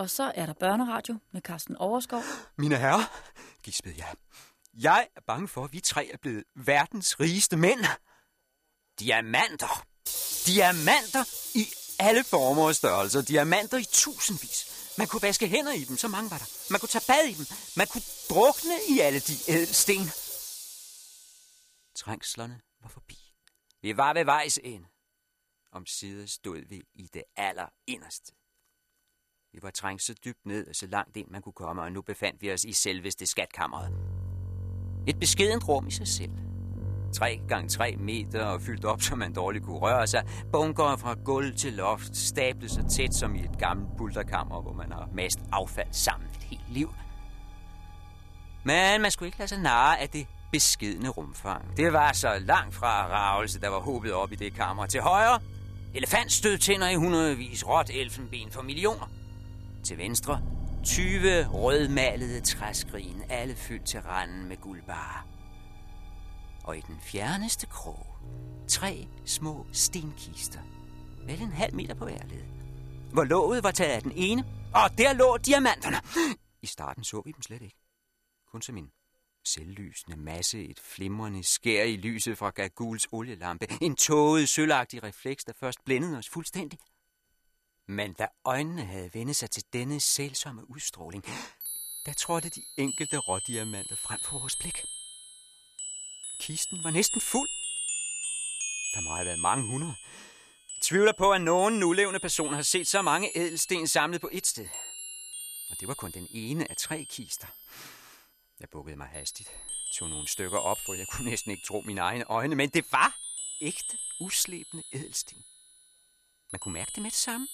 Og så er der børneradio med Carsten Overskov. Mine herrer, gispede jeg. Jeg er bange for, at vi tre er blevet verdens rigeste mænd. Diamanter. Diamanter i alle former og størrelser. Diamanter i tusindvis. Man kunne vaske hænder i dem, så mange var der. Man kunne tage bad i dem. Man kunne drukne i alle de ædelsten. Trængslerne var forbi. Vi var ved vejs ende. Om side stod vi i det allerinderste. Vi var trængt så dybt ned og så langt ind man kunne komme, og nu befandt vi os i selveste skatkammeret. Et beskedent rum i sig selv. 3 gange 3 meter og fyldt op, så man dårligt kunne røre sig. Bunker fra gulv til loft, stablet så tæt som i et gammelt bulterkammer, hvor man har mast affald sammen et helt liv. Men man skulle ikke lade sig narre af det beskedne rumfang. Det var så langt fra ravelse, der var håbet op i det kammer. Til højre, elefantstødtænder i hundredvis, råt elfenben for millioner. Til venstre, 20 rødmalede træskrin, alle fyldt til randen med guldbarer. Og i den fjerneste krog, tre små stenkister, vel en halv meter på hver led. Hvor låget var taget af den ene, og der lå diamanterne. I starten så vi dem slet ikke. Kun som en selvlysende masse, et flimrende skær i lyset fra Gaguls olielampe, en tåget, sølvagtig refleks, der først blændede os fuldstændig. Men da øjnene havde vendt sig til denne sælsomme udstråling, der trådte de enkelte rådiamanter frem for vores blik. Kisten var næsten fuld. Der må have været mange hundrede. Jeg tvivler på, at nogen nulevende person har set så mange ædelsten samlet på et sted. Og det var kun den ene af tre kister. Jeg bukkede mig hastigt, tog nogle stykker op, for jeg kunne næsten ikke tro mine egne øjne, men det var ægte, uslæbende ædelsten. Man kunne mærke det med det samme.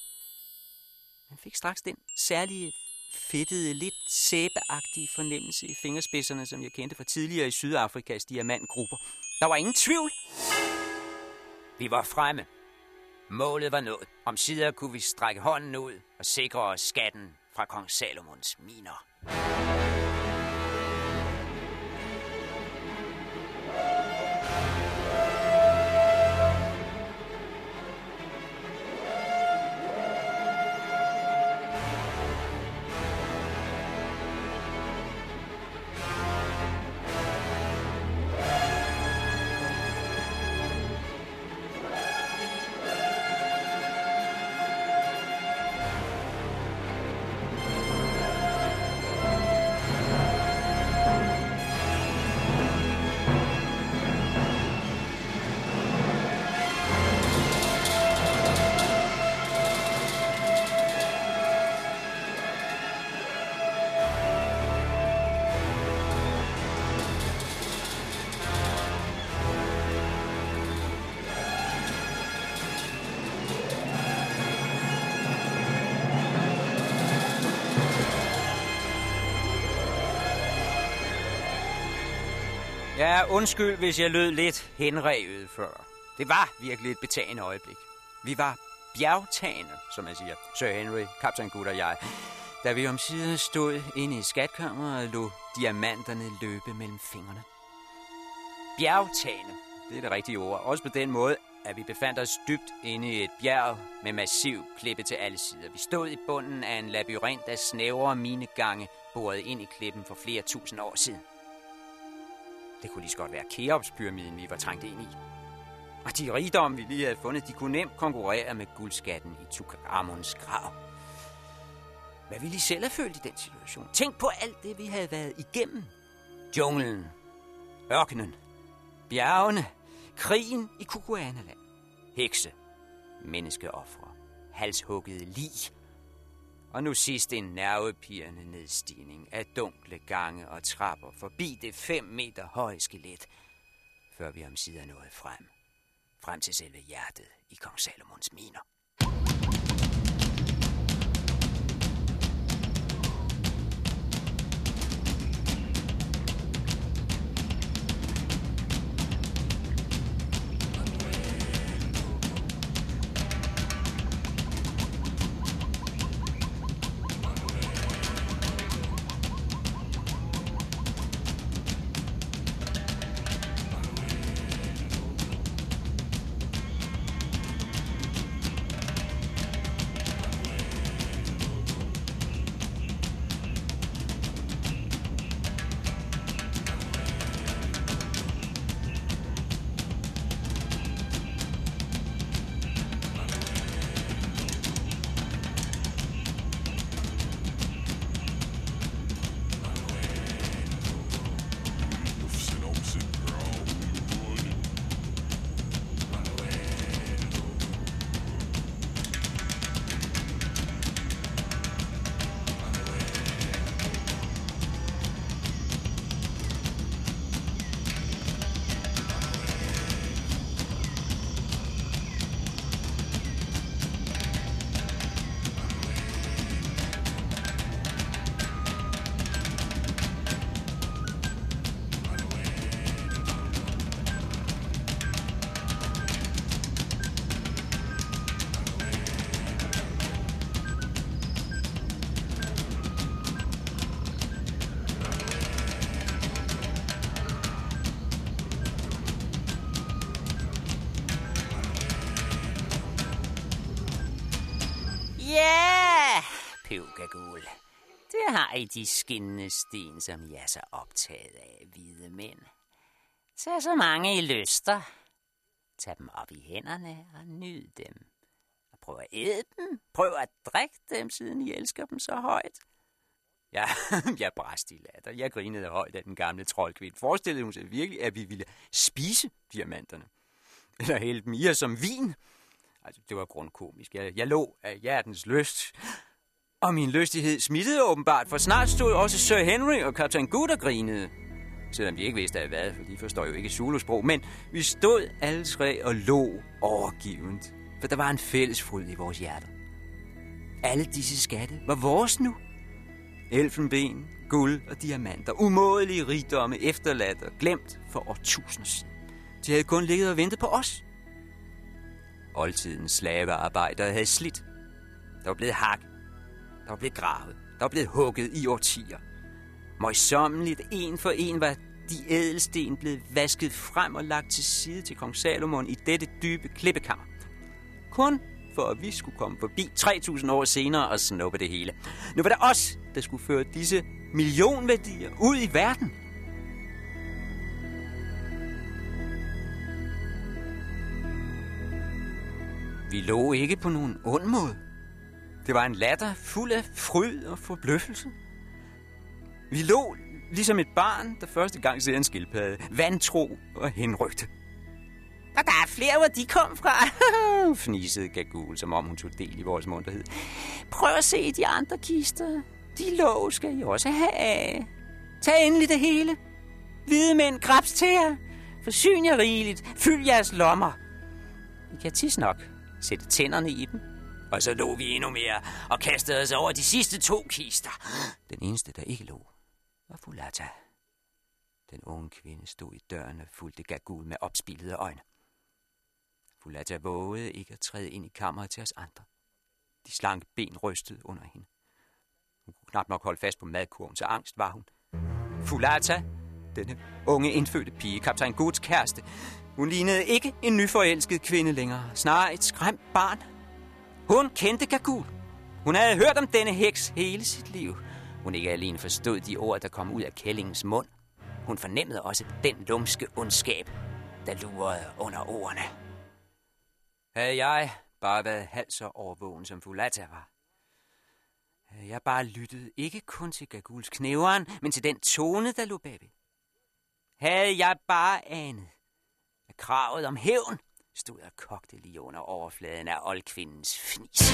Man fik straks den særlige fedtede, lidt sæbeagtige fornemmelse i fingerspidserne, som jeg kendte fra tidligere i Sydafrikas diamantgrupper. Der var ingen tvivl. Vi var fremme. Målet var nået. Om sider kunne vi strække hånden ud og sikre os skatten fra kong Salomons miner. Undskyld, hvis jeg lød lidt henrevet før. Det var virkelig et betagende øjeblik. Vi var bjergtagende, som man siger. Sir Henry, Kaptajn Good og jeg. Da vi om siden stod inde i skatkammeret og lå diamanterne løbe mellem fingrene. Bjergtagende, det er det rigtige ord. Også på den måde, at vi befandt os dybt inde i et bjerg med massiv klippe til alle sider. Vi stod i bunden af en labyrint af snævre minegange, boret ind i klippen for flere tusind år siden. Det kunne lige så godt være Keops-pyramiden, vi var trængt ind i. Og de rigdomme, vi lige havde fundet, de kunne nemt konkurrere med guldskatten i Tukaramons grav. Hvad ville I selv have følt i den situation? Tænk på alt det, vi havde været igennem. Junglen, ørkenen, bjergene, krigen i Kukuanaland, hekse, menneskeoffre, halshuggede lig, og nu sidst en nervepirrende nedstigning af dunkle gange og trapper forbi det fem meter høje skelet, før vi omsider nåede frem. Frem til selve hjertet i kong Salomons miner. I de skinnende sten, som jeg er så optaget af, hvide mænd. Tag så mange I lyster. Tag dem op i hænderne og nyd dem. Og prøv at æde dem. Prøv at drikke dem, siden I elsker dem så højt. Ja, jeg bræst i latter. Jeg grinede højt af den gamle troldkvind. Forestillede hun sig virkelig, at vi ville spise diamanterne? Eller hælde dem i os som vin? Altså, det var grundkomisk. Jeg, jeg lå af hjertens lyst. Og min lystighed smittede åbenbart, for snart stod også Sir Henry og kaptajn Good og grinede. Selvom de ikke vidste af hvad, for de forstår jo ikke Zulu-sprog. Men vi stod alle tre og lå overgivent, for der var en fælles fryd i vores hjerter. Alle disse skatte var vores nu. Elfenben, guld og diamanter, umådelige rigdomme, efterladt og glemt for årtusinder siden. De havde kun ligget og ventet på os. Oldtidens slavearbejdere havde slidt. Der var blevet hak. Der var blevet gravet. Der var blevet hugget i årtier. Møjsommeligt, en for en, var de ædelsten blevet vasket frem og lagt til side til kong Salomon i dette dybe klippekammer. Kun for at vi skulle komme forbi 3.000 år senere og snuppe det hele. Nu var det os, der skulle føre disse millionværdier ud i verden. Vi lå ikke på nogen ond måde. Det var en latter fuld af fryd og forbløffelse. Vi lå ligesom et barn, der første gang ser en skildpadde, vantro og henrygte. Og der er flere, hvor de kom fra, fnisede Gagul, som om hun tog del i vores munterhed. Prøv at se de andre kister. De låg skal I også have. Tag endelig det hele. Hvide mænd, grabs til jer. Forsyn jer rigeligt. Fyld jeres lommer. I kan tis nok sætte tænderne i dem. Og så lå vi endnu mere og kastede os over de sidste to kister. Den eneste, der ikke lå, var Fulata. Den unge kvinde stod i døren og fulgte Gagul med opspillede øjne. Fulata vågede ikke at træde ind i kammeret til os andre. De slanke ben rystede under hende. Hun kunne knap nok holde fast på madkurven, så angst var hun. Fulata, denne unge indfødte pige, kaptajn Guds kæreste, hun lignede ikke en nyforelsket kvinde længere, snarere et skræmt barn. Hun kendte Gagul. Hun havde hørt om denne heks hele sit liv. Hun ikke alene forstod de ord, der kom ud af kællingens mund. Hun fornemmede også den lumske ondskab, der lurede under ordene. Havde jeg bare været halvt så overvågen, som Fulata var, havde jeg bare lyttede ikke kun til Gaguls knæveren, men til den tone, der lå bagved. Havde jeg bare anet, at kravet om hævn stod og kogte lige under overfladen af oldkvindens fnis.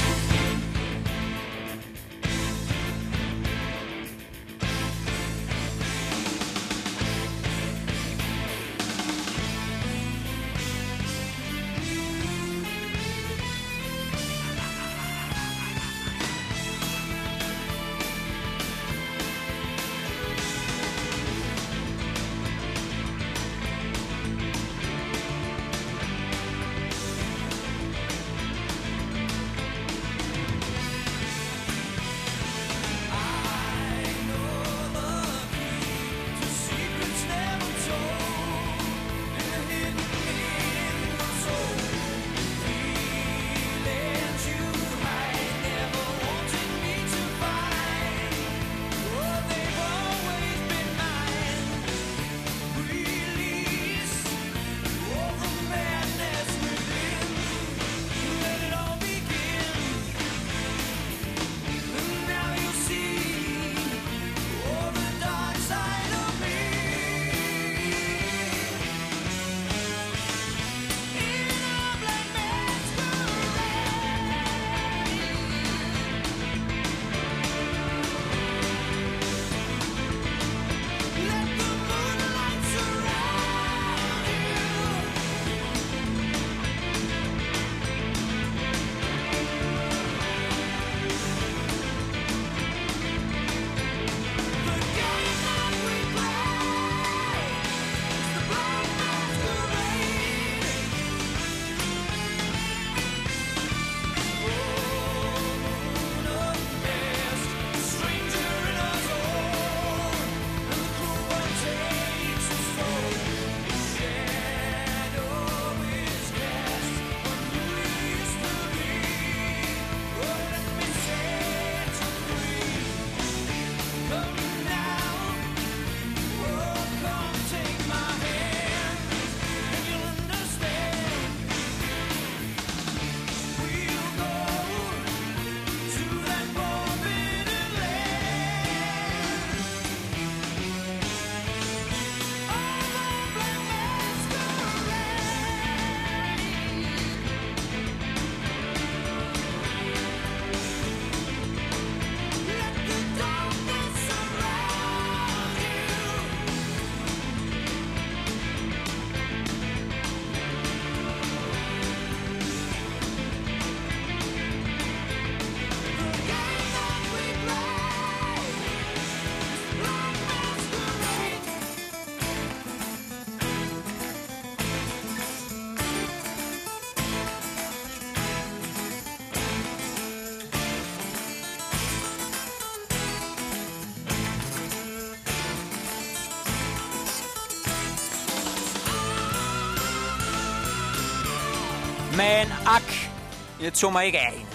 Jeg tog mig ikke af hende.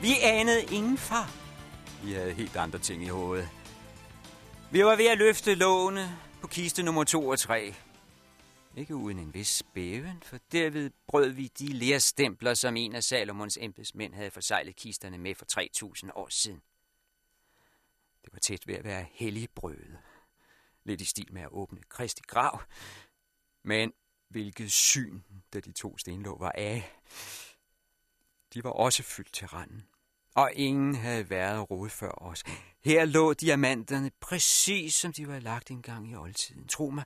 Vi anede ingen far. Vi havde helt andre ting i hovedet. Vi var ved at løfte låne på kiste nummer 2 og 3. Ikke uden en vis spæven, for derved brød vi de lærstempler, som en af Salomons embedsmænd havde forsejlet kisterne med for 3.000 år siden. Det var tæt ved at være helligbrøde. Lidt i stil med at åbne Kristi grav. Men hvilket syn, da de to stenlåg var af. De var også fyldt til randen. Og ingen havde været rode før os. Her lå diamanterne præcis som de var lagt engang i oldtiden. Tro mig,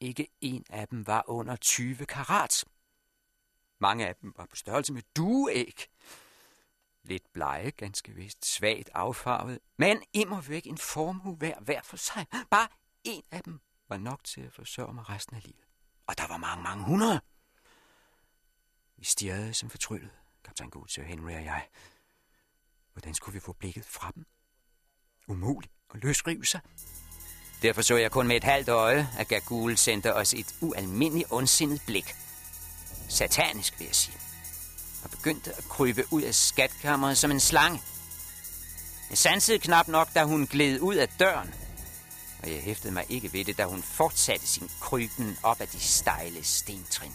ikke en af dem var under 20 karat. Mange af dem var på størrelse med dueæg. Lidt blege, ganske vist, svagt affarvet, men immer væk en formue hver, hver for sig. Bare en af dem var nok til at forsørge mig resten af livet. Og der var mange, mange hundrede. Vi stirrede som fortryllede kaptajn Gud, Sir Henry og jeg. Hvordan skulle vi få blikket fra dem? Umuligt at løsrive sig. Derfor så jeg kun med et halvt øje, at Gagul sendte os et ualmindeligt ondsindet blik. Satanisk, vil jeg sige. Og begyndte at krybe ud af skatkammeret som en slange. Jeg sansede knap nok, da hun gled ud af døren. Og jeg hæftede mig ikke ved det, da hun fortsatte sin kryben op ad de stejle stentrin.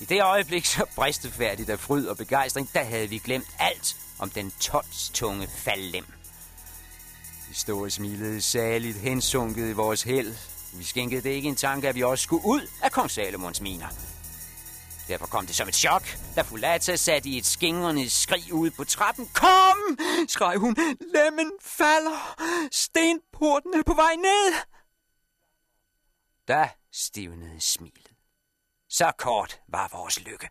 I det øjeblik, så bristefærdigt af fryd og begejstring, der havde vi glemt alt om den tons tunge faldlem. Vi stod og smilede saligt hensunket i vores held. Vi skænkede det ikke en tanke, at vi også skulle ud af kong Salomons miner. Derfor kom det som et chok, da Fulata satte i et skingrende skrig ude på trappen. Kom, skreg hun. Lemmen falder. Stenporten er på vej ned. Da stivnede smilet. Så kort var vores lykke.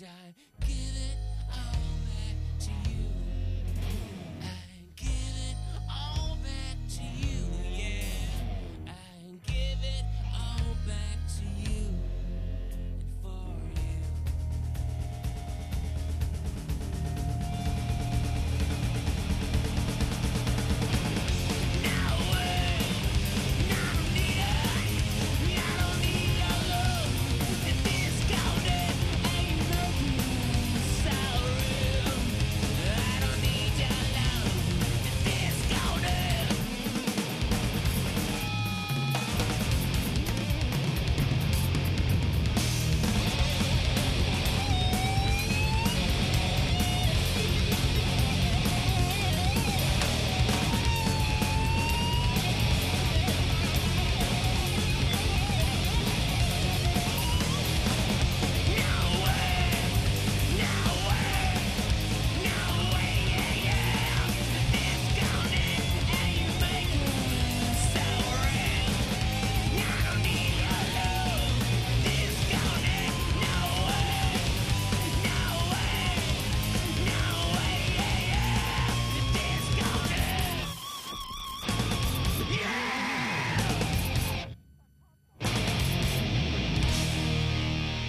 And I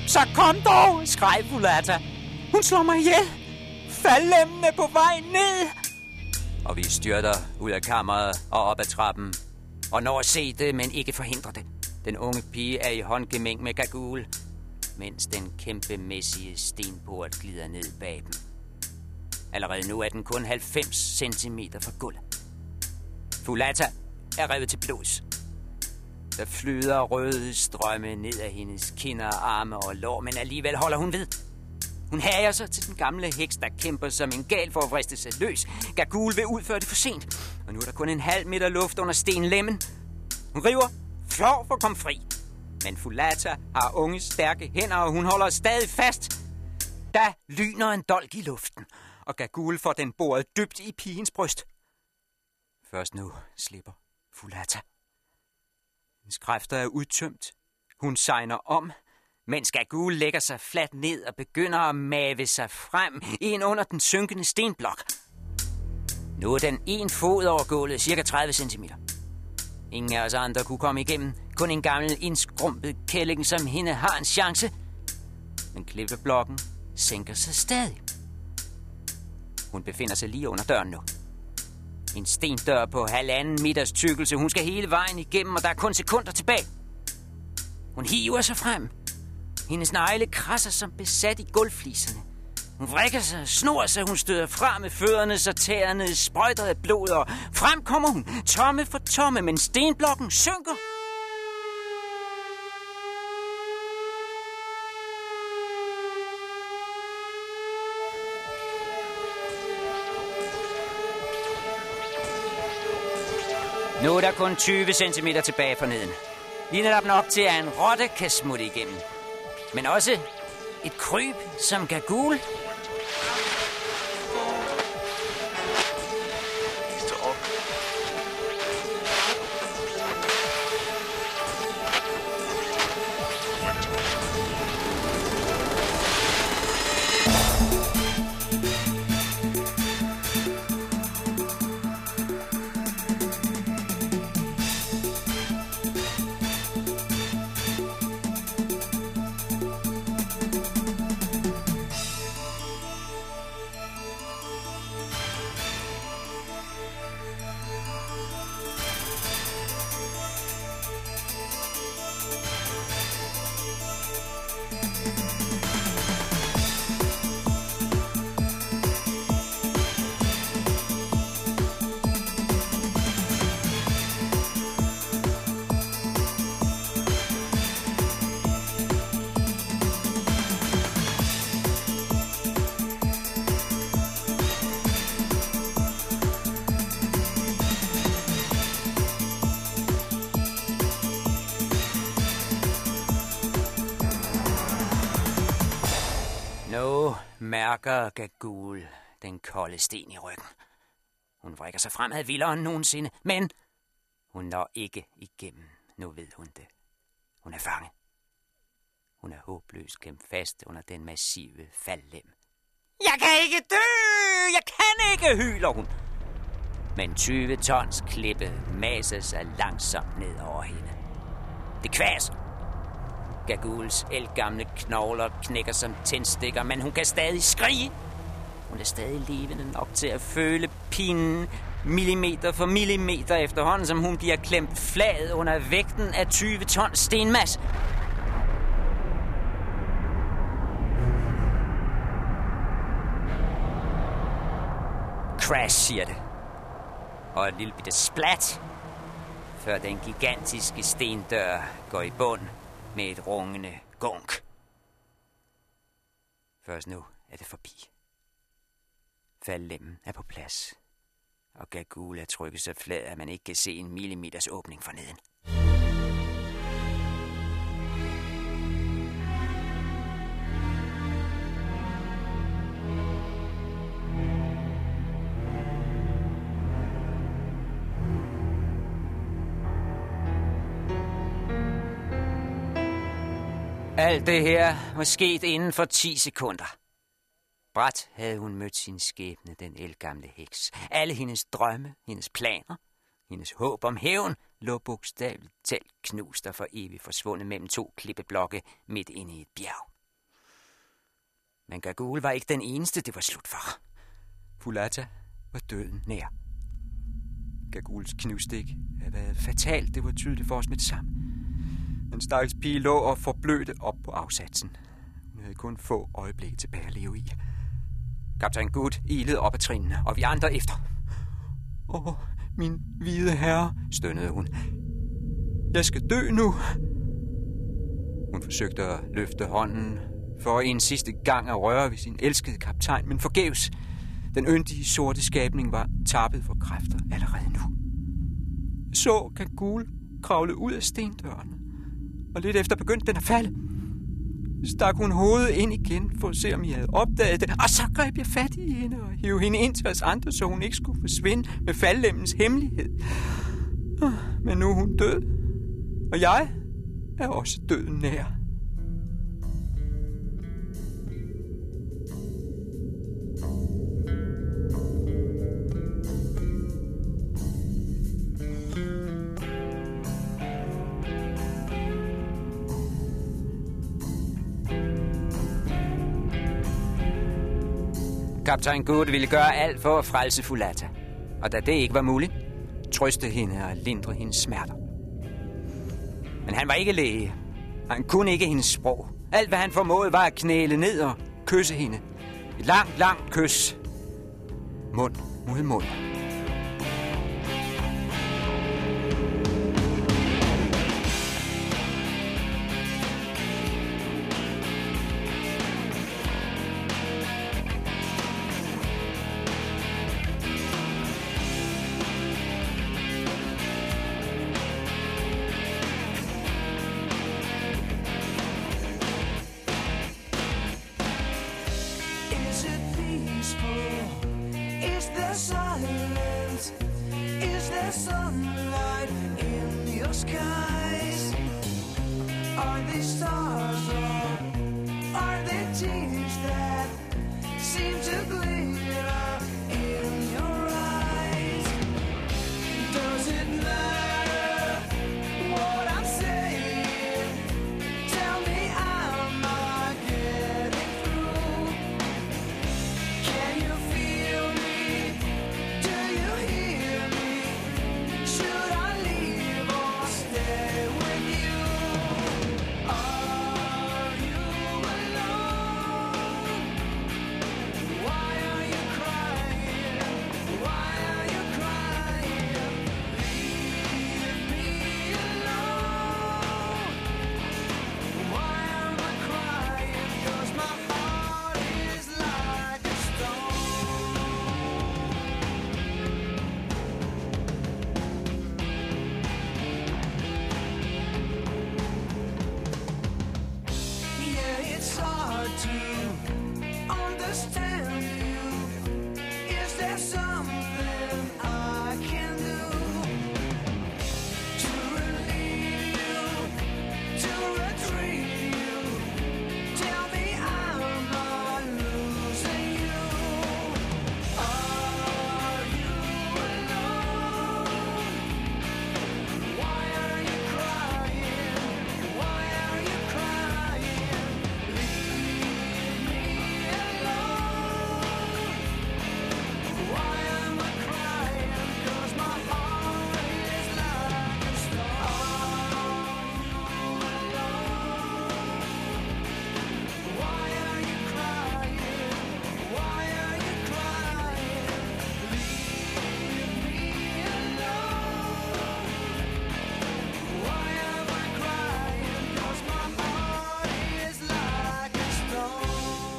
Så kom dog, skreg Fulata. Hun slår mig ihjel. Faldlemmene på vej ned. Og vi styrter ud af kammeret og op ad trappen. Og når at se det, men ikke forhindre det. Den unge pige er i håndgemæng med Gagul, mens den kæmpemæssige stenport glider ned bag dem. Allerede nu er den kun 90 cm fra gulvet. Fulata er revet til blods. Der flyder røde strømme ned af hendes kinder, arme og lår, men alligevel holder hun ved. Hun hager sig til den gamle heks, der kæmper som en gal for at vriste sig løs. Gagul vil udføre det for sent, og nu er der kun en halv meter luft under stenlemmen. Hun river, flår for at komme fri. Men Fulata har unge, stærke hænder, og hun holder stadig fast. Da lyner en dolk i luften, og Gagul får den boret dybt i pigens bryst. Først nu slipper Fulata. Hendes kræfter er udtømt. Hun sejner om, mens Gagul lægger sig fladt ned og begynder at mave sig frem ind under den synkende stenblok. Nu er den en fod over gulvet, cirka 30 cm. Ingen af os andre kunne komme igennem. Kun en gammel indskrumpet kælling som hende har en chance. Men klippeblokken sænker sig stadig. Hun befinder sig lige under døren nu. En stendør på halvanden meters tykkelse. Hun skal hele vejen igennem, og der er kun sekunder tilbage. Hun hiver sig frem. Hendes negle krasser som besat i gulvfliserne. Hun vrikker sig, snor sig, hun støder frem med fødderne, så tæerne sprøjter af blod, og frem kommer hun, tomme for tomme, men stenblokken synker. Nu er der kun 20 cm tilbage for neden. Lige netop nok til, at en rotte kan smutte igennem. Men også et kryb som kan gule. Mærker Gagul den kolde sten i ryggen. Hun vrikker sig fremad vildere end nogensinde, men hun når ikke igennem. Nu ved hun det. Hun er fanget. Hun er håbløst klemt fast under den massive faldlem. Jeg kan ikke dø! Jeg kan ikke, hyler hun. Men 20 tons klippe maser sig langsomt ned over hende. Det kvaser. Gaguls elgamle knogler knækker som tændstikker, men hun kan stadig skrige. Hun er stadig levende nok til at føle pinen millimeter for millimeter efterhånden, som hun bliver klemt flad under vægten af 20 tons stenmasse. Crash, siger det. Og et lille bitte splat, før den gigantiske stendør går i bund med et rungende gunk. Først nu er det forbi. Faldlemmen er på plads, og Gagul er trykket så flad, at man ikke kan se en millimeters åbning for Alt det her var sket inden for 10 sekunder. Bræt havde hun mødt sin skæbne, den elgamle heks. Alle hendes drømme, hendes planer, hendes håb om hævn, lå bogstaveligt talt knust og for evigt forsvundet mellem to klippeblokke midt inde i et bjerg. Men Gagul var ikke den eneste, det var slut for. Fulata var døden nær. Gaguls knivstik havde været fatalt, det var tydeligt for os med det samme. Den stakkels pige lå og forblødte op på afsatsen. Hun havde kun få øjeblikke tilbage at leve i. Kaptajn Gut ilede op ad trinene, og vi andre efter. Åh, min hvide herre, stønnede hun. Jeg skal dø nu. Hun forsøgte at løfte hånden for en sidste gang at røre ved sin elskede kaptajn, men forgæves. Den yndige sorte skabning var tappet for kræfter allerede nu. Så kan Gul kravle ud af stendøren, og lidt efter begyndte den at falde. Stak hun hovedet ind igen for at se, om jeg havde opdaget det, og så greb jeg fat i hende og hævde hende ind til os andre, så hun ikke skulle forsvinde med faldlemmens hemmelighed. Ah, men nu er hun død, og jeg er også døden nær. Kaptajn Good ville gøre alt for at frelse Fulata. Og da det ikke var muligt, trøste hende og lindre hendes smerter. Men han var ikke læge. Han kunne ikke hendes sprog. Alt, hvad han formåede, var at knæle ned og kysse hende. Et langt, langt kys. Mund mod mund.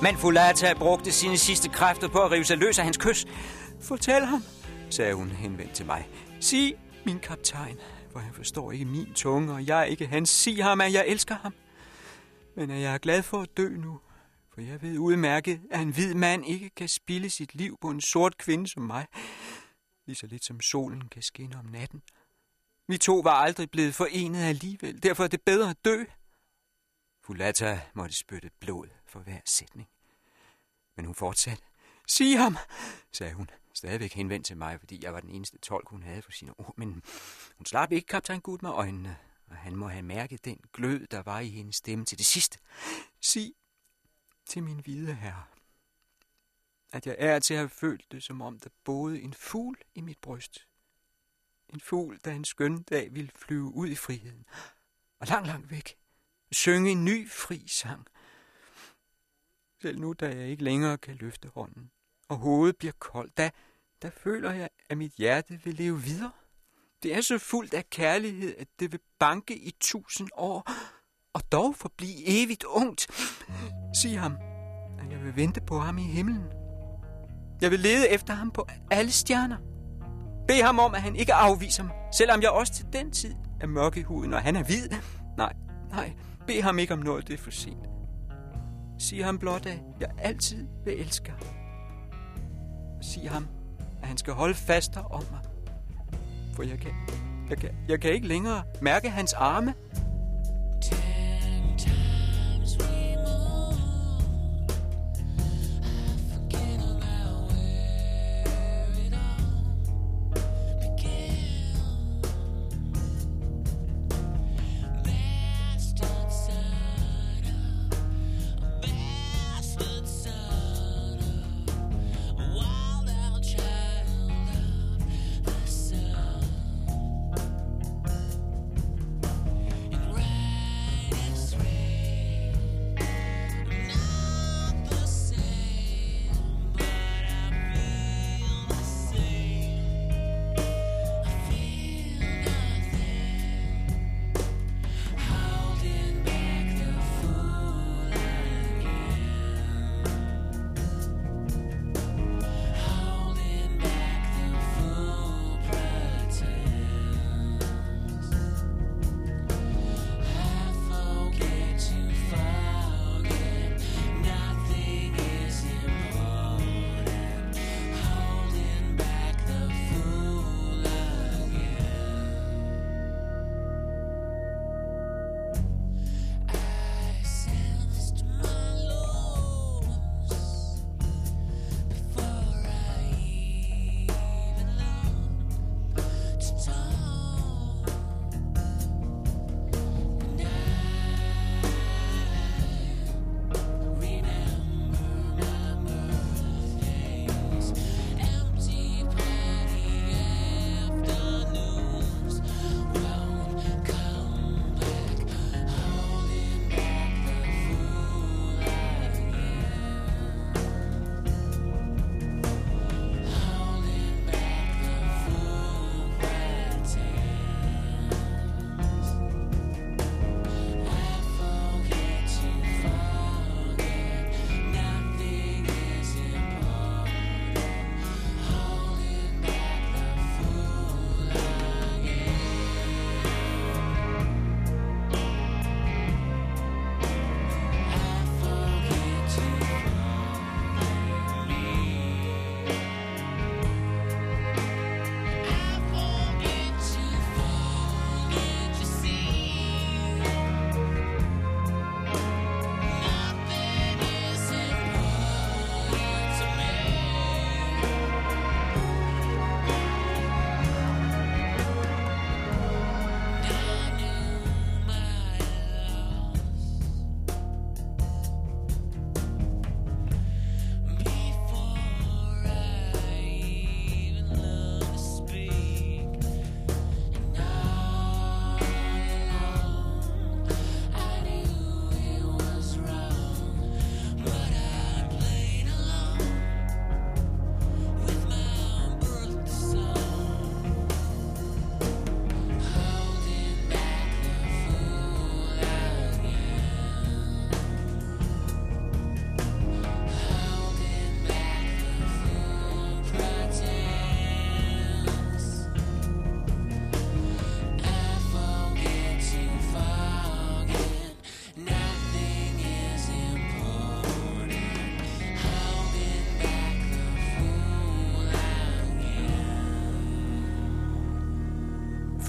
Men Fulata brugte sine sidste kræfter på at rive sig løs af hans kys. Fortæl ham, sagde hun henvendt til mig. Sig, min kaptajn, for han forstår ikke min tunge, og jeg ikke hans. Sig ham, at jeg elsker ham. Men at jeg er glad for at dø nu, for jeg ved udmærket, at en hvid mand ikke kan spille sit liv på en sort kvinde som mig, lige så lidt som solen kan skinne om natten. Vi to var aldrig blevet forenet alligevel, derfor er det bedre at dø. Fulata måtte spytte blod for hver sætning. Men hun fortsatte. Sig ham, sagde hun, stadigvæk henvendt til mig, fordi jeg var den eneste tolk, hun havde for sine ord. Men hun slap ikke kaptajn Gud med øjnene, og han må have mærket den glød, der var i hendes stemme til det sidste. Sig til min hvide herre, at jeg er til at have følt det, som om der boede en fugl i mit bryst. En fugl, der en skøn dag ville flyve ud i friheden, og langt, langt væk, synge en ny fri sang. Selv nu, da jeg ikke længere kan løfte hånden, og hovedet bliver koldt, da, der føler jeg, at mit hjerte vil leve videre. Det er så fuldt af kærlighed, at det vil banke i tusind år, og dog forblive evigt ungt. Sig ham, at jeg vil vente på ham i himlen. Jeg vil lede efter ham på alle stjerner. Bed ham om, at han ikke afviser mig, selvom jeg også til den tid er mørk i huden, og han er hvid. Nej, nej, bed ham ikke om noget, det er for sent. Sig ham blot, at jeg altid vil elske ham. Sig ham, at han skal holde faster om mig. For jeg kan, jeg kan, jeg kan ikke længere mærke hans arme.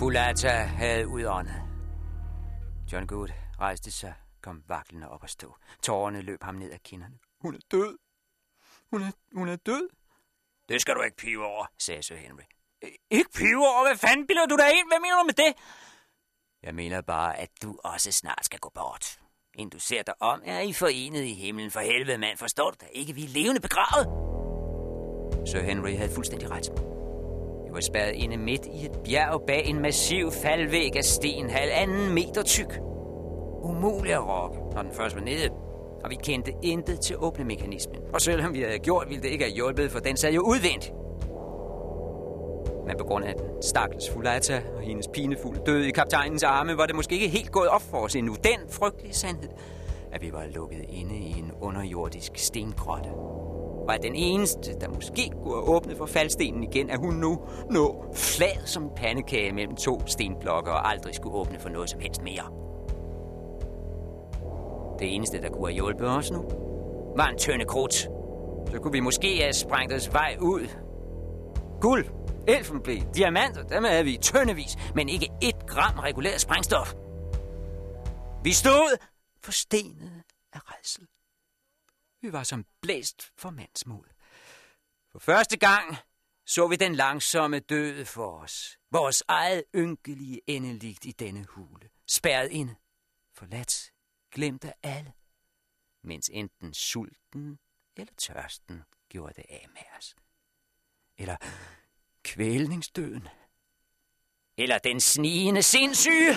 Fulata havde udåndet. John Good rejste sig, kom vaklende op og stå. Tårerne løb ham ned ad kinderne. Hun er død. Hun er, hun er død. Det skal du ikke pive over, sagde Sir Henry. Ikke pive over? Hvad fanden bilder du dig ind? Hvad mener du med det? Jeg mener bare, at du også snart skal gå bort. Inden du ser dig om, er I forenet i himlen. For helvede, mand, forstår du da ikke? Vi er levende begravet. Sir Henry havde fuldstændig ret. Vi var spærret inde midt i et bjerg bag en massiv faldvæg af sten, halvanden meter tyk. Umulig at råbe, når den først var nede. Og vi kendte intet til åbnemekanismen. Og selvom vi havde gjort, ville det ikke have hjulpet, for den sad jo udvendt. Men på grund af den stakkels Fulata og hendes pinefulde død i kaptajnens arme, var det måske ikke helt gået op for os endnu. Den frygtelige sandhed, at vi var lukket inde i en underjordisk stengrotte. Og at den eneste, der måske kunne have åbnet for faldstenen igen, er hun nu nå flad som en pandekage mellem to stenblokke og aldrig skulle åbne for noget som helst mere. Det eneste, der kunne have hjulpet os nu, var en tønde krudt. Så kunne vi måske have sprængt os vej ud. Guld, elfenben, diamanter, dem havde vi i tøndevis, men ikke et gram reguleret sprængstof. Vi stod forstenet af redsel. Vi var som blæst for mandsmod. For første gang så vi den langsomme døde for os. Vores eget ynkelige endeligt i denne hule. Spærret inde. Forladt. Glemt af alle. Mens enten sulten eller tørsten gjorde det af med os. Eller kvælningsdøden. Eller den snigende sindssyge.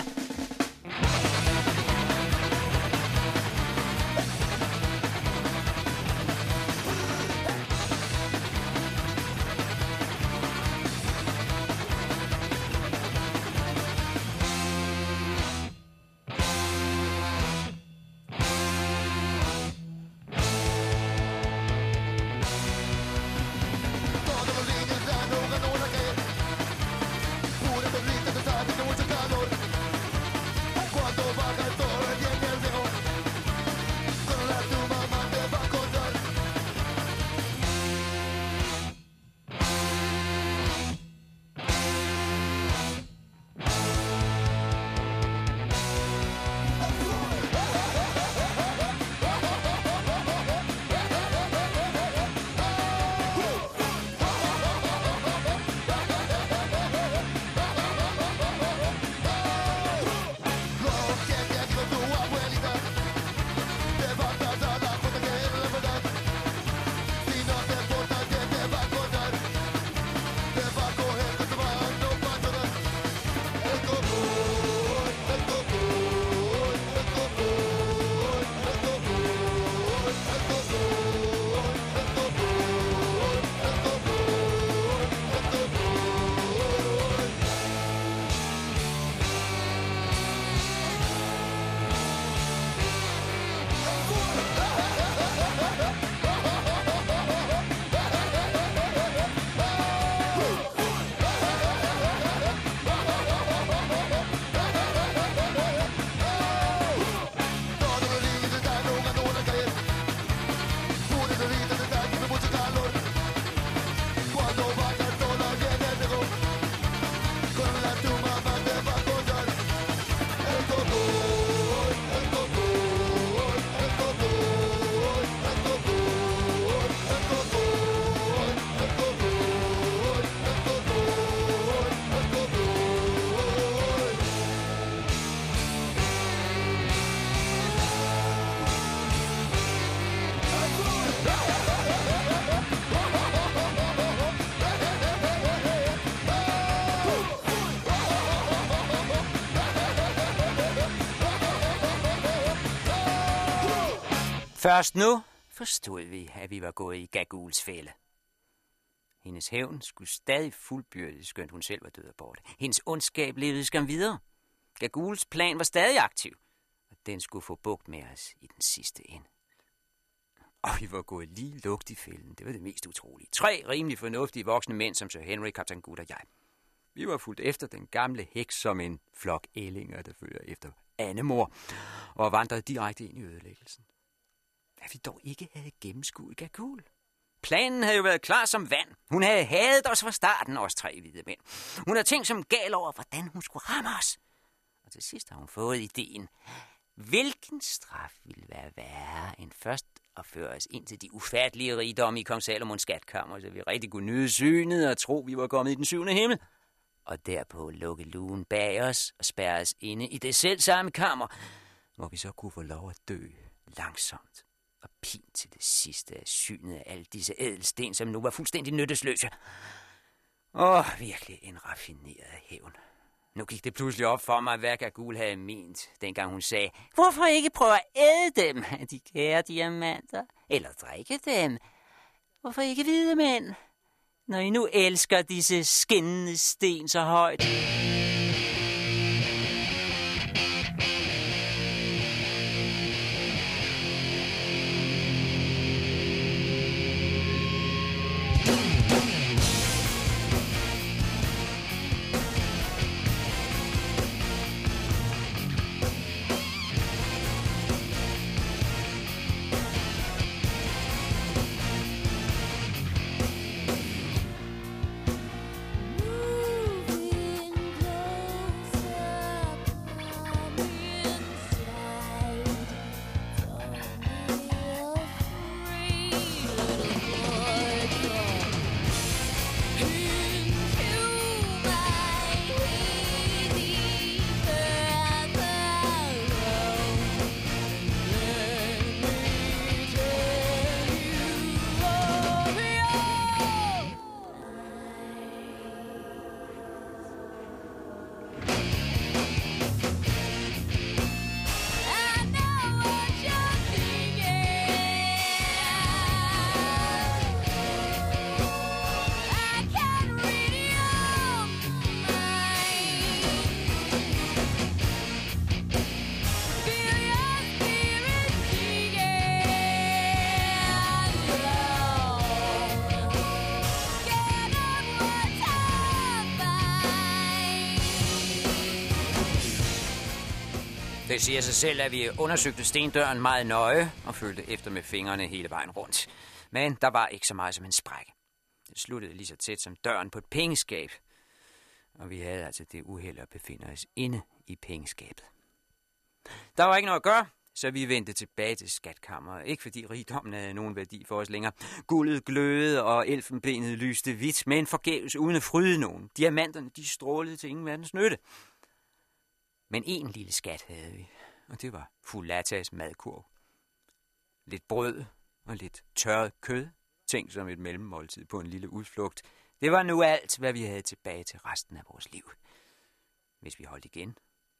Først nu forstod vi, at vi var gået i Gaguls fælde. Hendes hævn skulle stadig fuldbyrdes, skønt hun selv var død og borte. Hendes ondskab levede skam videre. Gaguls plan var stadig aktiv, og den skulle få bugt med os i den sidste ende. Og vi var gået lige lugt i fælden. Det var det mest utrolige. Tre rimelig fornuftige voksne mænd, som Sir Henry, Kaptajn Gud og jeg. Vi var fuldt efter den gamle heks som en flok ællinger, der følger efter Annemor, og vandrede direkte ind i ødelæggelsen at vi dog ikke havde gennemskuet Gagul. Planen havde jo været klar som vand. Hun havde hadet os fra starten, os tre hvide mænd. Hun havde tænkt som gal over, hvordan hun skulle ramme os. Og til sidst har hun fået ideen. Hvilken straf ville være værre end først at føre os ind til de ufattelige rigdomme i kong Salomons skatkammer, så vi rigtig kunne nyde synet og tro, vi var kommet i den syvende himmel. Og derpå lukke lugen bag os og spærre os inde i det selv samme kammer, hvor vi så kunne få lov at dø langsomt og pin til det sidste af synet af alle disse ædelsten, som nu var fuldstændig nyttesløse. Åh, virkelig en raffineret hævn. Nu gik det pludselig op for mig, hvad Gagul havde ment, dengang hun sagde, hvorfor ikke prøve at æde dem, de kære diamanter, eller drikke dem? Hvorfor ikke hvide mænd, når I nu elsker disse skinnende sten så højt? Det siger sig selv, at vi undersøgte stendøren meget nøje og følte efter med fingrene hele vejen rundt. Men der var ikke så meget som en sprække. Det sluttede lige så tæt som døren på et pengeskab. Og vi havde altså det uheld at befinde os inde i pengeskabet. Der var ikke noget at gøre, så vi vendte tilbage til skatkammeret. Ikke fordi rigdommen havde nogen værdi for os længere. Guldet glødede, og elfenbenet lyste hvidt, men forgæves uden at fryde nogen. Diamanterne, de strålede til ingen verdens nytte. Men en lille skat havde vi, og det var Fulatas madkurv. Lidt brød og lidt tørret kød, tænkt som et mellemmåltid på en lille udflugt. Det var nu alt, hvad vi havde tilbage til resten af vores liv. Hvis vi holdt igen,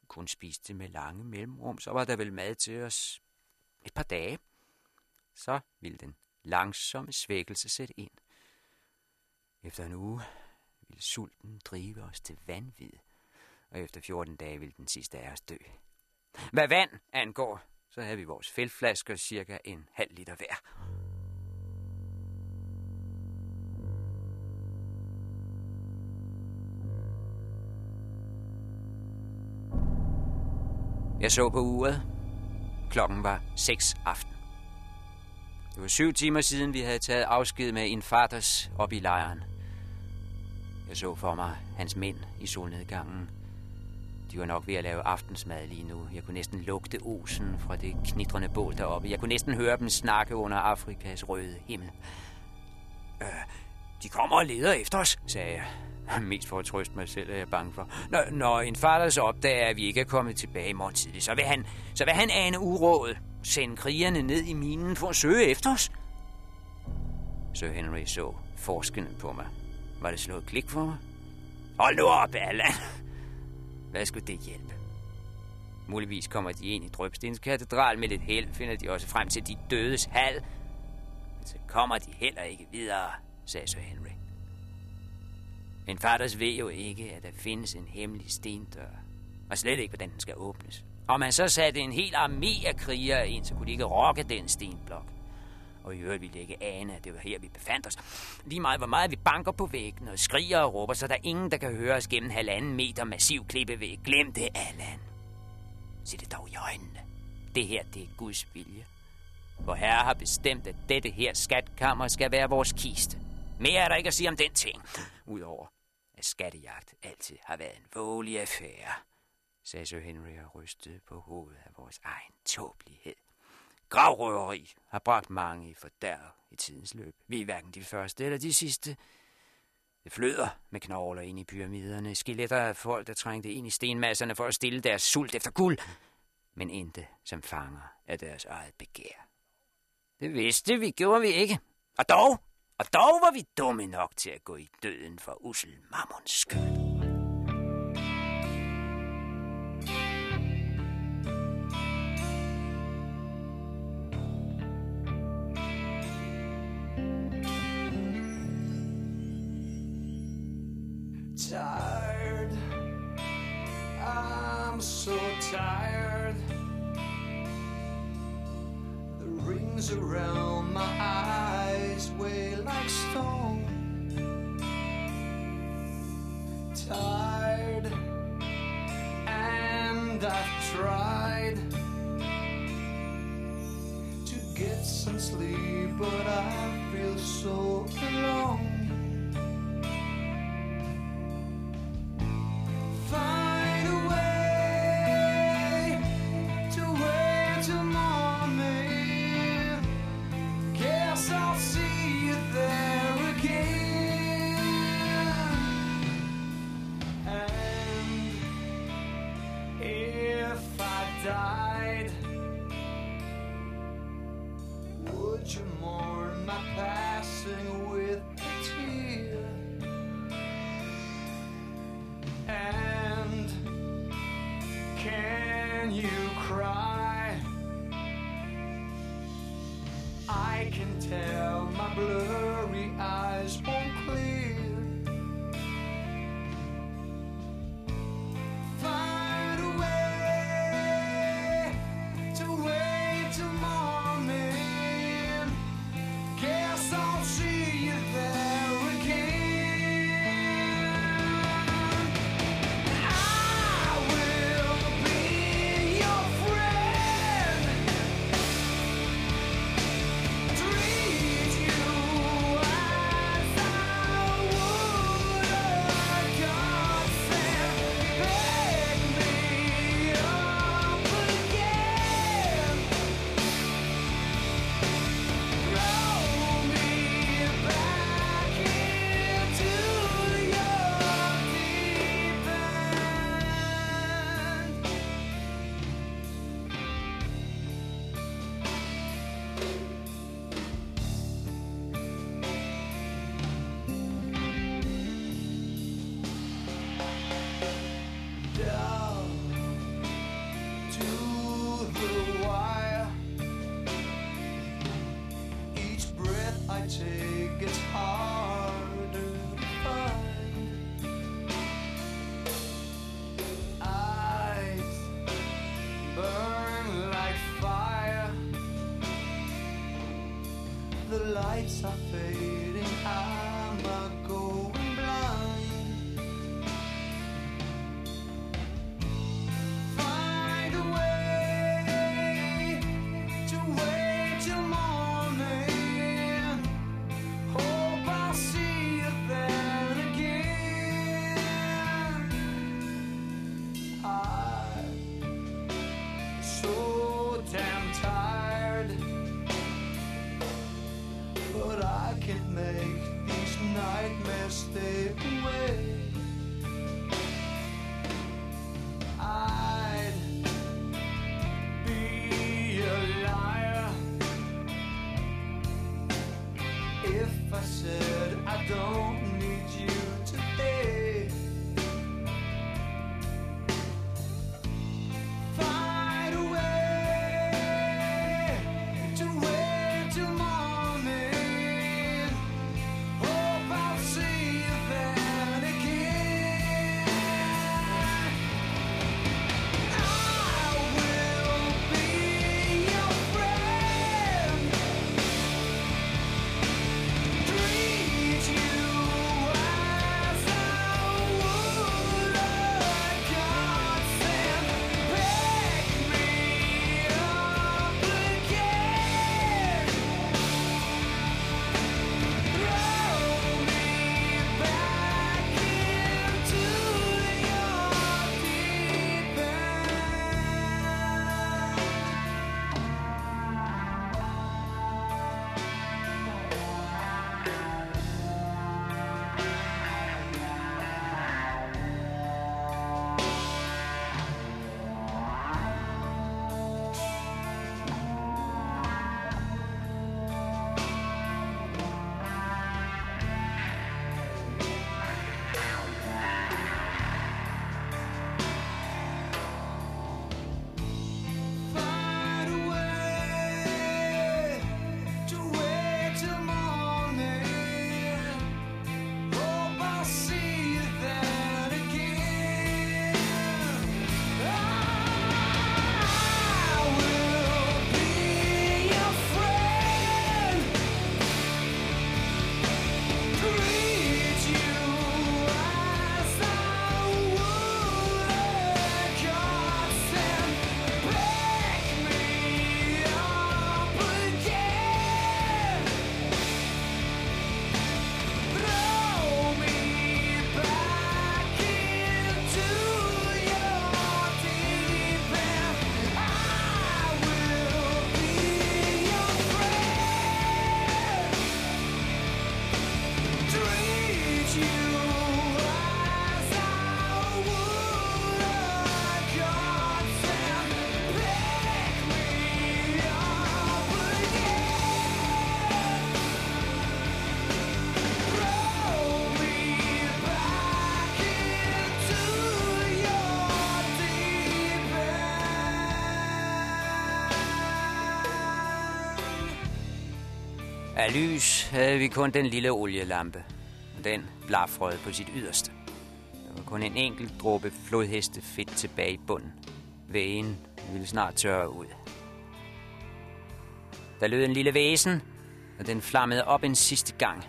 kun spiste med lange mellemrum, så var der vel mad til os et par dage. Så ville den langsomme svækkelse sætte ind. Efter en uge ville sulten drive os til vanvid og efter 14 dage ville den sidste af os dø. Hvad vand angår, så havde vi vores feltflasker cirka en halv liter hver. Jeg så på uret. Klokken var 6 aften. Det var syv timer siden, vi havde taget afsked med en faders op i lejren. Jeg så for mig hans mænd i solnedgangen. De var nok ved at lave aftensmad lige nu. Jeg kunne næsten lugte osen fra det knitrende bål deroppe. Jeg kunne næsten høre dem snakke under Afrikas røde himmel. Øh, de kommer og leder efter os, sagde jeg. Mest for at trøste mig selv, er jeg bange for. Når, når en far så opdager, at vi ikke er kommet tilbage i morgen tidlig, så vil han, så vil han ane urådet. Sende krigerne ned i minen for at søge efter os. Sir Henry så forskende på mig. Var det slået klik for mig? Hold nu op, Allan. Hvad skulle det hjælpe? Muligvis kommer de ind i Drøbstens katedral med lidt held, finder de også frem til de dødes hal. Men så kommer de heller ikke videre, sagde Sir Henry. En faders ved jo ikke, at der findes en hemmelig stendør, og slet ikke, hvordan den skal åbnes. Og man så satte en hel armé af krigere ind, så kunne de ikke rokke den stenblok og i øvrigt ville ikke ane, at det var her, vi befandt os. Lige meget, hvor meget vi banker på væggen og skriger og råber, så der er ingen, der kan høre os gennem halvanden meter massiv klippevæg. Glem det, Allan. Se det dog i øjnene. Det her, det er Guds vilje. Hvor herre har bestemt, at dette her skatkammer skal være vores kiste. Mere er der ikke at sige om den ting. Udover, at skattejagt altid har været en vågelig affære, sagde Sir Henry og rystede på hovedet af vores egen tåbelighed gravrøveri har bragt mange i fordærv i tidens løb. Vi er hverken de første eller de sidste. Det fløder med knogler ind i pyramiderne, skeletter af folk, der trængte ind i stenmasserne for at stille deres sult efter guld, men intet som fanger af deres eget begær. Det vidste vi, gjorde vi ikke. Og dog, og dog var vi dumme nok til at gå i døden for usel mammons skyld. But I can make these nightmares stay away. I'd be a liar If I said I don't lys havde vi kun den lille olielampe. Og den blafrød på sit yderste. Der var kun en enkelt dråbe flodheste fedt tilbage i bunden. Vægen ville snart tørre ud. Der lød en lille væsen, og den flammede op en sidste gang.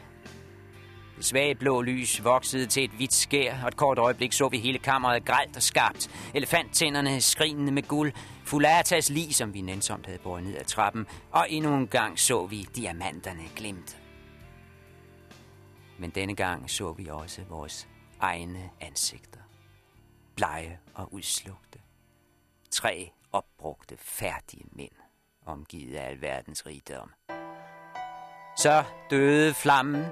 Det svage blå lys voksede til et hvidt skær, og et kort øjeblik så vi hele kammeret gralt og skarpt. Elefanttænderne skrinende med guld, Fulatas lig, som vi nænsomt havde båret ned ad trappen, og endnu en gang så vi diamanterne glimte. Men denne gang så vi også vores egne ansigter. Blege og udslugte. Tre opbrugte, færdige mænd, omgivet af alverdens rigdom. Så døde flammen,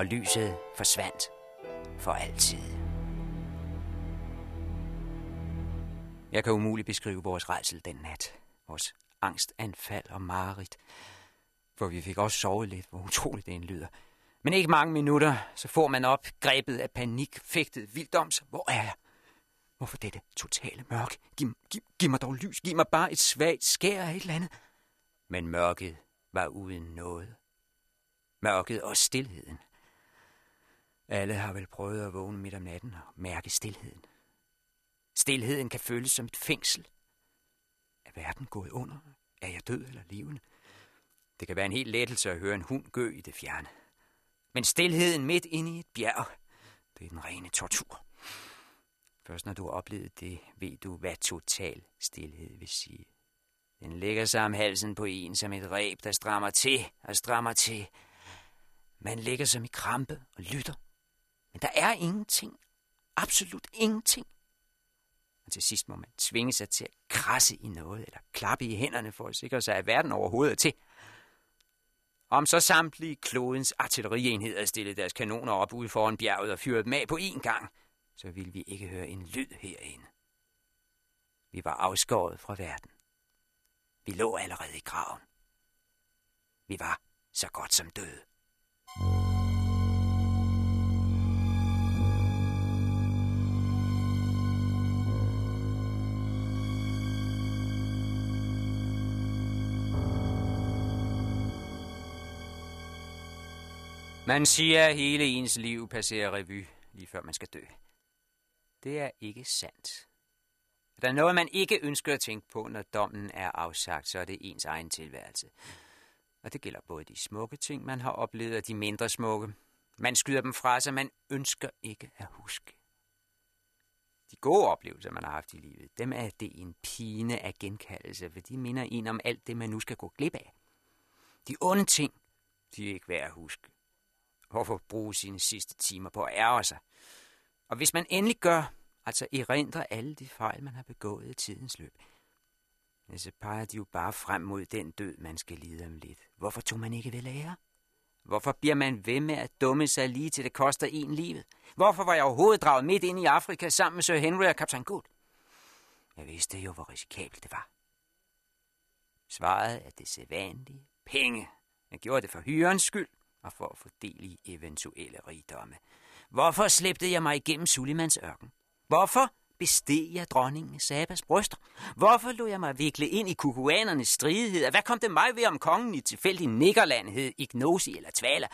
og lyset forsvandt for altid. Jeg kan umuligt beskrive vores rejsel den nat. Vores angstanfald og mareridt. For vi fik også sovet lidt, hvor utroligt det lyder. Men ikke mange minutter, så får man op, grebet af panik, fægtet vilddoms. Hvor er jeg? Hvorfor dette totale mørke? Giv, giv, giv mig dog lys, giv mig bare et svagt skær af et eller andet. Men mørket var uden noget. Mørket og stillheden. Alle har vel prøvet at vågne midt om natten og mærke stillheden. Stilheden kan føles som et fængsel. Er verden gået under? Er jeg død eller levende? Det kan være en helt lettelse at høre en hund gø i det fjerne. Men stilheden midt inde i et bjerg, det er den rene tortur. Først når du har oplevet det, ved du, hvad total stillhed vil sige. Den lægger sig om halsen på en som et reb, der strammer til og strammer til. Man ligger som i krampe og lytter. Men der er ingenting. Absolut ingenting. Og til sidst må man tvinge sig til at krasse i noget, eller klappe i hænderne for at sikre sig, at verden overhovedet er til. Om så samtlige klodens artillerienheder stillede deres kanoner op ude foran bjerget og fyrede dem af på én gang, så ville vi ikke høre en lyd herinde. Vi var afskåret fra verden. Vi lå allerede i graven. Vi var så godt som døde. Man siger, at hele ens liv passerer revy, lige før man skal dø. Det er ikke sandt. Er der noget, man ikke ønsker at tænke på, når dommen er afsagt, så er det ens egen tilværelse. Og det gælder både de smukke ting, man har oplevet, og de mindre smukke. Man skyder dem fra sig, man ønsker ikke at huske. De gode oplevelser, man har haft i livet, dem er det en pine af genkaldelse, for de minder en om alt det, man nu skal gå glip af. De onde ting, de er ikke værd at huske. Hvorfor bruge sine sidste timer på at ærge sig? Og hvis man endelig gør, altså erindrer alle de fejl, man har begået i tidens løb, ja, så peger de jo bare frem mod den død, man skal lide om lidt. Hvorfor tog man ikke ved lære? Hvorfor bliver man ved med at dumme sig lige til det koster en livet? Hvorfor var jeg overhovedet draget midt ind i Afrika sammen med Sir Henry og kaptajn Good? Jeg vidste jo, hvor risikabelt det var. Svaret er det sædvanlige. Penge. Jeg gjorde det for hyrens skyld og for at få del i eventuelle rigdomme. Hvorfor slæbte jeg mig igennem Sulimans ørken? Hvorfor besteg jeg dronningen Sabas bryster? Hvorfor lod jeg mig vikle ind i kukuanernes stridigheder? Hvad kom det mig ved, om kongen i tilfældig nikkerland hed Ignosi eller Tvala?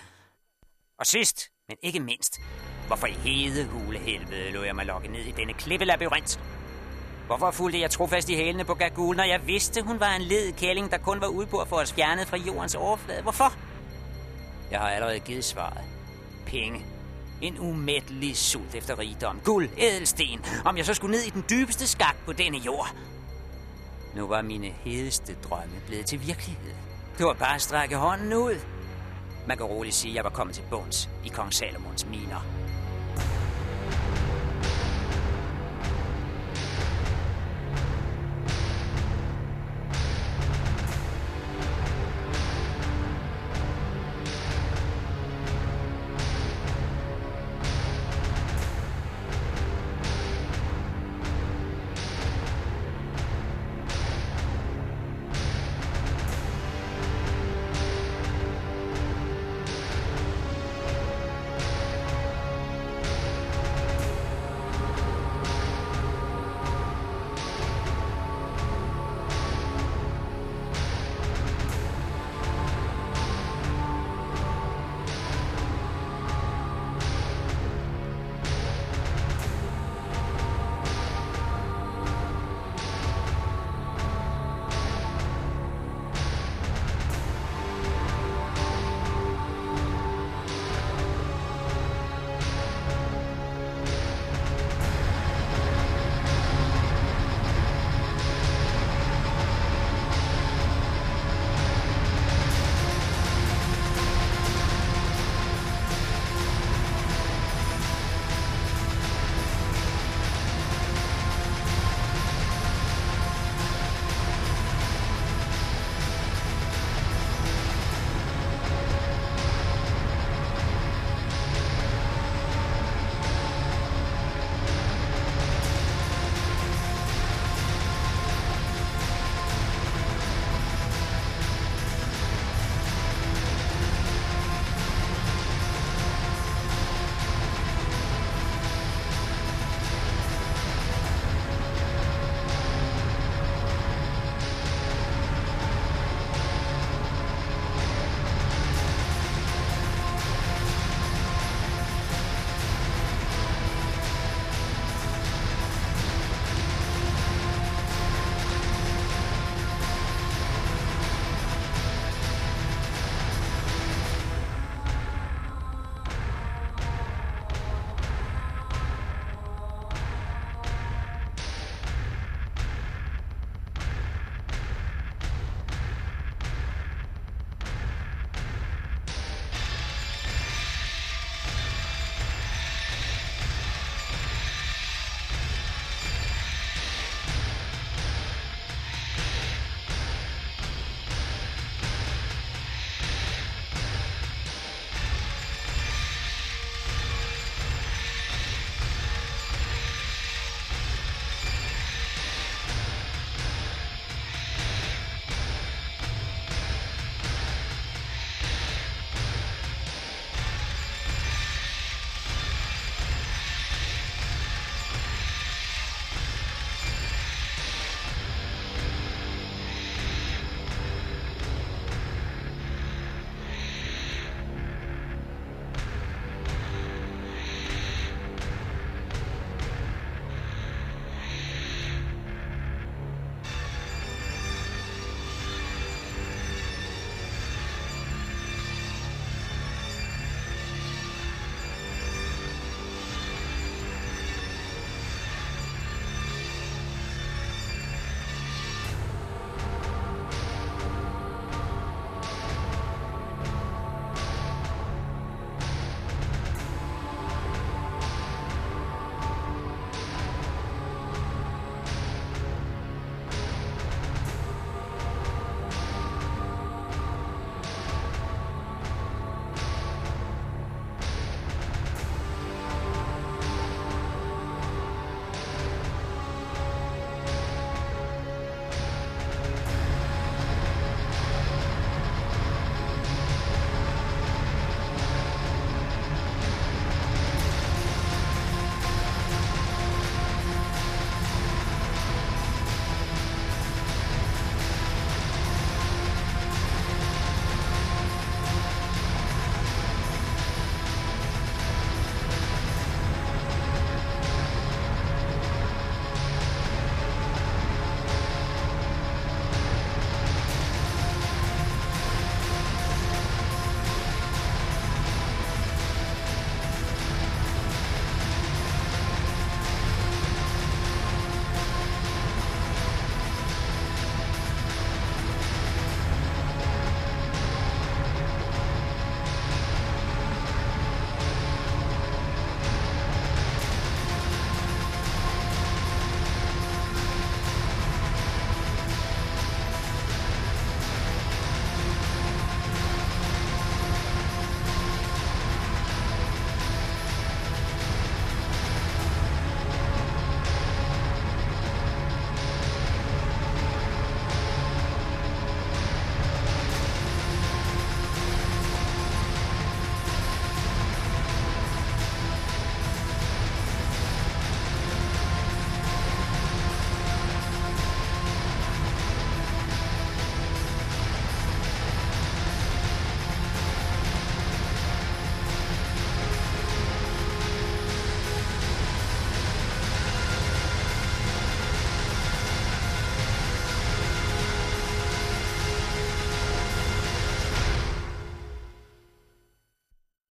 Og sidst, men ikke mindst, hvorfor i hede hulehelvede lod jeg mig lokke ned i denne klippelabyrint? Hvorfor fulgte jeg trofast i hælene på Gagul, når jeg vidste, hun var en led kælling, der kun var ude på at få os fjernet fra jordens overflade? Hvorfor? Jeg har allerede givet svaret. Penge. En umættelig sult efter rigdom. Guld, ædelsten. Om jeg så skulle ned i den dybeste skak på denne jord. Nu var mine hedeste drømme blevet til virkelighed. Det var bare at strække hånden ud. Man kan roligt sige, at jeg var kommet til bunds i kong Salomons miner.